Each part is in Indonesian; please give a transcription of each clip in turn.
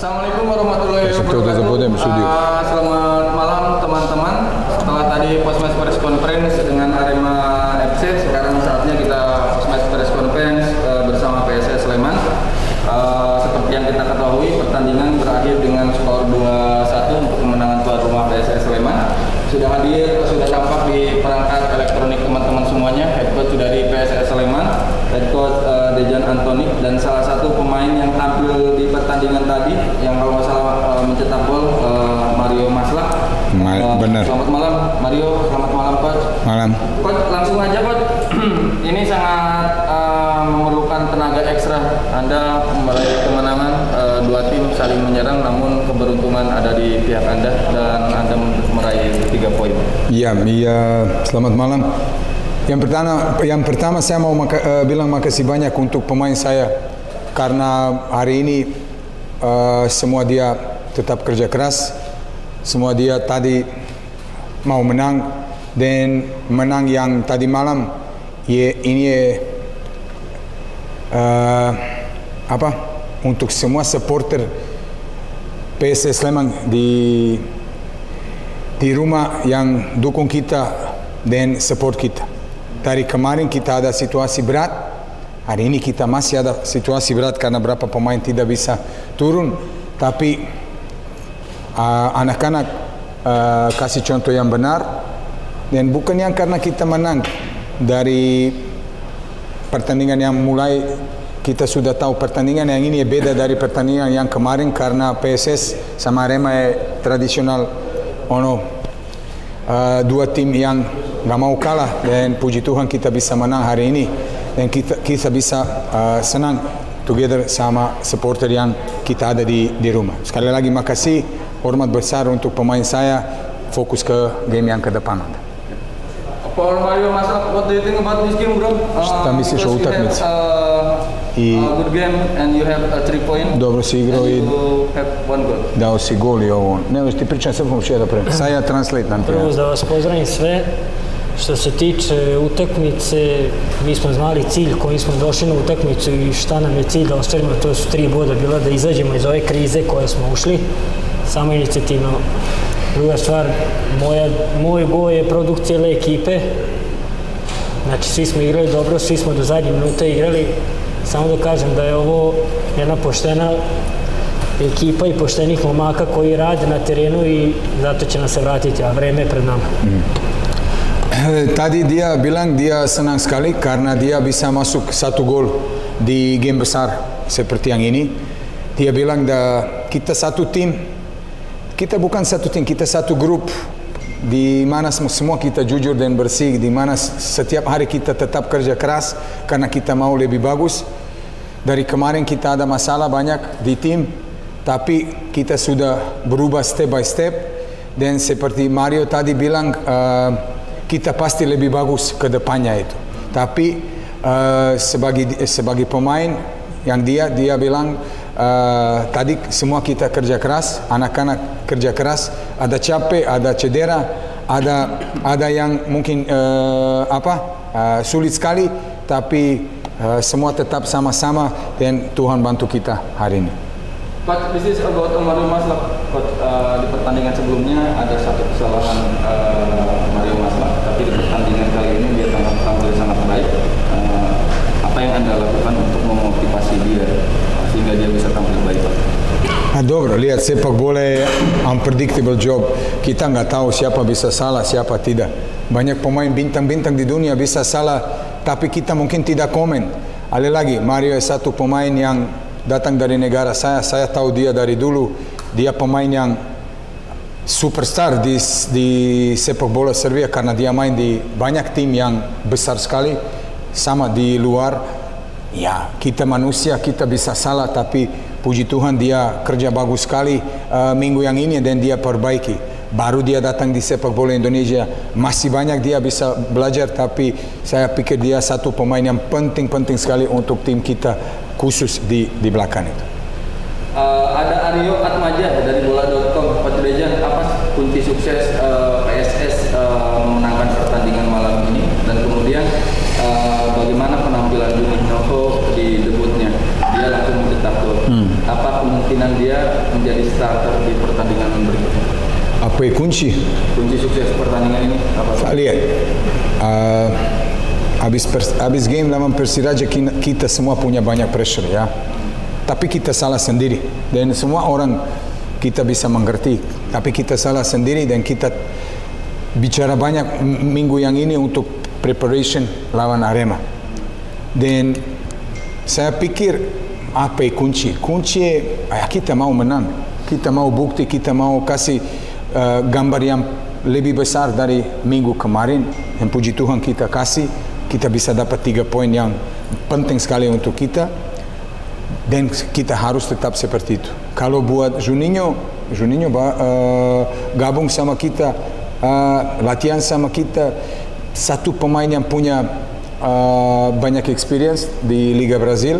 Assalamualaikum warahmatullahi wabarakatuh. Ah, selamat malam teman-teman. Setelah tadi Posmas Press Conference dengan Arema FC, sekarang saatnya kita Posmas Press Conference eh, bersama PSS Sleman. Ah, seperti yang kita ketahui, pertandingan berakhir dengan skor 2-1 untuk kemenangan tuan rumah PSS Sleman. Sudah hadir, sudah tampak di perangkat elektronik teman-teman semuanya. Head coach dari PSS Sleman, head coach eh, Dejan Antoni dan salah satu pemain yang tampil di pertandingan tadi yang kalau nggak salah mencetak gol eh, Mario Maslak. Ma- Eh, benar. Selamat malam Mario, selamat malam coach. Malam. Coach langsung aja coach. Ini sangat eh, memerlukan tenaga ekstra. Anda meraih kemenangan eh, dua tim saling menyerang namun keberuntungan ada di pihak Anda dan Anda meraih tiga poin. Iya, iya. Selamat malam. Yang pertama, yang pertama saya mau maka, eh, bilang makasih banyak untuk pemain saya karena hari ini eh, semua dia tetap kerja keras, semua dia tadi mau menang dan menang yang tadi malam. Ye, ini eh, apa? Untuk semua supporter PSS Sleman di di rumah yang dukung kita dan support kita. Dari kemarin kita ada situasi berat, hari ini kita masih ada situasi berat karena berapa pemain tidak bisa turun, tapi uh, anak-anak uh, kasih contoh yang benar. Dan bukan yang karena kita menang. Dari pertandingan yang mulai kita sudah tahu pertandingan yang ini beda dari pertandingan yang kemarin karena PSS sama Arema tradisional. Ono uh, dua tim yang nggak mau kalah. Dan puji Tuhan kita bisa menang hari ini. Dan kita kita bisa uh, senang together sama supporter yang kita ada di di rumah. Sekali lagi makasih hormat besar untuk pemain saya fokus ke game yang ke depan. For Mario Masak, what do you think about this game, bro? Uh, have, utakmici? uh, I- a good game and you have a three point. Dobro si igrao i you have one goal. dao si gol i ovo. Ne, ti pričam srpskom še da pre. Sad ja translate nam Prvo da vas pozdravim sve. Što se tiče utakmice, mi smo znali cilj kojim smo došli na utakmicu i šta nam je cilj da ostvarimo, to su tri boda bila da izađemo iz ove krize koje smo ušli, samo inicijativno. Druga stvar, moja, moj gol je produkt cijele ekipe, znači svi smo igrali dobro, svi smo do zadnje minute igrali, samo da kažem da je ovo jedna poštena ekipa i poštenih momaka koji rade na terenu i zato će nas se vratiti, a vreme je pred nama. Tadi dia bilang dia senang sekali karena dia bisa masuk satu gol di game besar seperti yang ini. Dia bilang da kita satu tim, kita bukan satu tim, kita satu grup di mana sem- semua kita jujur dan bersih, di mana setiap hari kita tetap kerja keras karena kita mau lebih bagus. Dari kemarin kita ada masalah banyak di tim, tapi kita sudah berubah step by step dan seperti Mario tadi bilang eh, kita pasti lebih bagus ke depannya itu. Tapi eh, sebagai sebagai pemain yang dia dia bilang eh, tadi semua kita kerja keras, anak-anak kerja keras, ada capek, ada cedera, ada ada yang mungkin eh, apa eh, sulit sekali, tapi eh, semua tetap sama-sama dan Tuhan bantu kita hari ini. Coach, this is about Mario Maslak. Coach, uh, di pertandingan sebelumnya ada satu kesalahan uh, Mario Maslak, tapi di pertandingan kali ini dia tampil tampil sangat baik. Uh, apa yang anda lakukan untuk memotivasi dia sehingga dia bisa tampil baik? Coach? A dobro, lihat sepak bola je unpredictable job. Kita nggak tahu siapa bisa salah, siapa tidak. Banyak pemain bintang-bintang di dunia bisa salah, tapi kita mungkin tidak komen. Ale lagi, Mario je satu pemain yang datang dari negara saya. Saya tahu dia dari dulu. Dia pemain yang superstar di, di sepak bola Serbia karena dia main di banyak tim yang besar sekali sama di luar ya kita manusia kita bisa salah tapi puji Tuhan dia kerja bagus sekali eh, minggu yang ini dan dia perbaiki baru dia datang di sepak bola Indonesia masih banyak dia bisa belajar tapi saya pikir dia satu pemain yang penting-penting sekali untuk tim kita khusus di di belakang itu Uh, ada Aryo Atmaja dari bola.com. Coach Dejan, apa kunci sukses uh, PSS uh, memenangkan pertandingan malam ini dan kemudian uh, bagaimana penampilan Juninho di debutnya? Dia langsung mencetak gol. Apa kemungkinan dia menjadi starter di pertandingan berikutnya? Apa kunci? Kunci sukses pertandingan ini apa? Pak? Lihat, uh, habis, pers- habis game lawan Persiraja kita, semua punya banyak pressure ya. Tapi kita salah sendiri dan semua orang kita bisa mengerti. Tapi kita salah sendiri dan kita bicara banyak minggu yang ini untuk preparation lawan Arema. Dan saya pikir apa yang kunci? Kunci ah, kita mau menang, kita mau bukti, kita mau kasih uh, gambar yang lebih besar dari minggu kemarin. Dan puji Tuhan kita kasih, kita bisa dapat tiga poin yang penting sekali untuk kita. Dan kita harus tetap seperti itu. Kalau buat Juninho, Juninho uh, gabung sama kita, uh, latihan sama kita, satu pemain yang punya uh, banyak experience di Liga Brazil.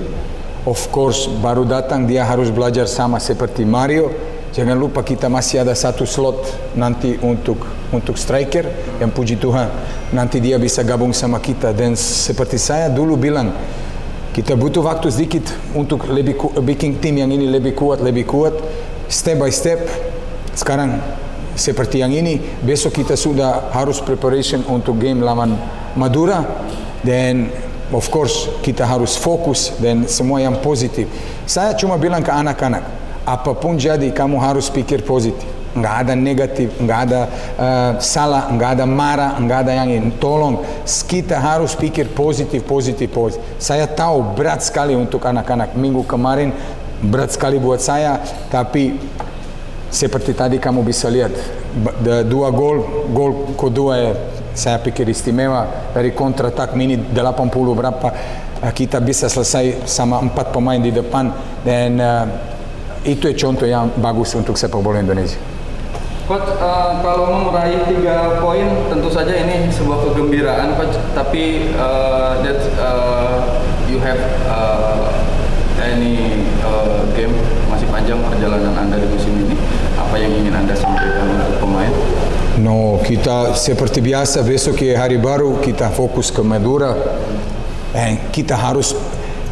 Of course, baru datang dia harus belajar sama seperti Mario. Jangan lupa kita masih ada satu slot nanti untuk untuk striker yang puji Tuhan nanti dia bisa gabung sama kita. Dan seperti saya dulu bilang kita butuh waktu sedikit untuk lebih ku- bikin tim yang ini lebih kuat lebih kuat step by step. Sekarang seperti yang ini besok kita sudah harus preparation untuk game lawan Madura. Dan of course kita harus fokus dan semua yang positif. Saya cuma bilang ke anak-anak apa pun jadi kamu harus pikir positif nggak ada negatif, nggak ada uh, salah, nggak ada marah, nggak ada yang. Tolong, kita harus pikir positif, positif, positif. Saya tahu berat sekali untuk anak-anak. Minggu kemarin berat sekali buat saya, tapi seperti tadi kamu bisa lihat, dua gol, gol kedua ya, saya pikir istimewa dari kontra attack mini 80 berapa eh, kita bisa selesai sama empat pemain di depan dan eh, itu contoh yang bagus untuk sepak bola Indonesia. Coach, eh, kalau meraih tiga poin tentu saja ini sebuah kegembiraan, Coach. Tapi eh, that eh, you have eh, any eh, game masih panjang perjalanan anda di musim ini. Apa yang ingin anda sampaikan untuk pemain? No, kita seperti biasa besok ya hari baru kita fokus ke Madura. Dan kita harus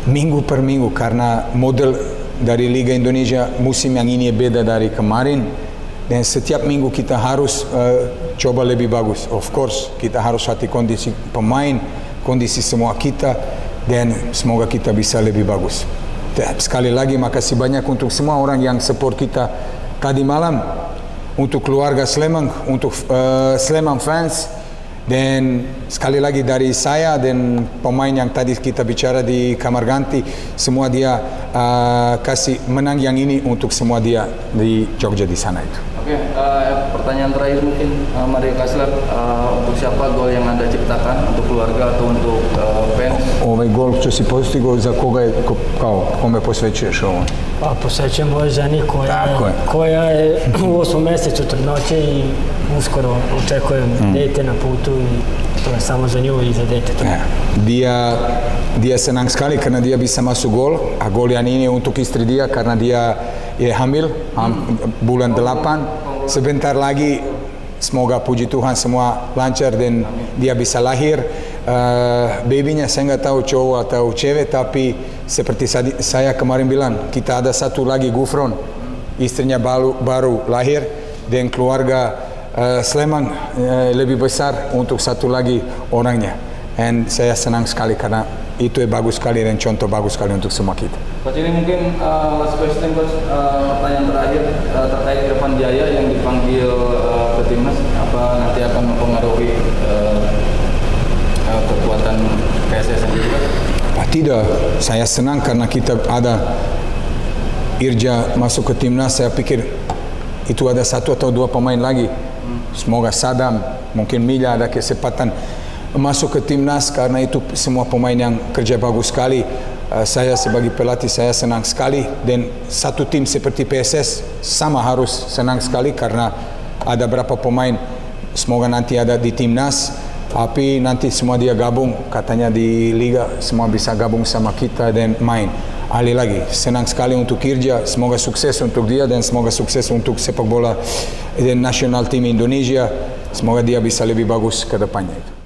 minggu per minggu karena model dari Liga Indonesia musim yang ini beda dari kemarin. Dan setiap minggu kita harus eh, coba lebih bagus. Of course, kita harus hati kondisi pemain, kondisi semua kita dan semoga kita bisa lebih bagus. Sekali lagi makasih banyak untuk semua orang yang support kita tadi malam untuk keluarga Sleman, untuk uh, Sleman fans dan sekali lagi dari saya dan pemain yang tadi kita bicara di kamar ganti semua dia uh, kasih menang yang ini untuk semua dia di Jogja di sana itu. Oke, eh, pertanyaan terakhir mungkin eh, Mario Kasler eh, untuk siapa gol yang anda ciptakan untuk keluarga atau untuk eh, fans? Ovaj gol što si postigao za koga je ko- kao kome posvećuješ ovo? Pa posvećujem ovoj ženi koja, Tako je. koja je u osmom mjesecu trudnoće i uskoro očekujem Mm. dete na putu i to je samo za nju i za dete. Ya. Dia dia senang sekali karena dia bisa masuk gol. Ah, gol yang ini untuk istri dia karena dia ya hamil ham- bulan 8. Sebentar lagi semoga puji Tuhan semua lancar dan dia bisa lahir. Uh, babynya saya nggak tahu cowok atau cewek tapi seperti saya kemarin bilang kita ada satu lagi Gufron istrinya baru baru lahir dan keluarga uh, Sleman uh, lebih besar untuk satu lagi orangnya. Dan saya senang sekali karena itu bagus sekali dan contoh bagus sekali untuk semua kita. Coach ini mungkin eh, last question Coach, Eh, pertanyaan terakhir eh, terkait Irfan Jaya yang dipanggil eh, ke timnas, apa nanti akan mempengaruhi eh, eh, kekuatan PSS sendiri Coach? Ah, Tidak, saya senang karena kita ada Irja masuk ke timnas. Saya pikir itu ada satu atau dua pemain lagi. Semoga Sadam, mungkin Mila ada kesempatan masuk ke timnas karena itu semua pemain yang kerja bagus sekali. Uh, saya sebagai pelatih saya senang sekali. Dan satu tim seperti PSS sama harus senang sekali karena ada berapa pemain. Semoga nanti ada di timnas tapi nanti semua dia gabung. Katanya di liga semua bisa gabung sama kita dan main. Ali lagi senang sekali untuk kerja semoga sukses untuk dia dan semoga sukses untuk sepak bola dan nasional tim Indonesia. Semoga dia bisa lebih bagus ke depannya. itu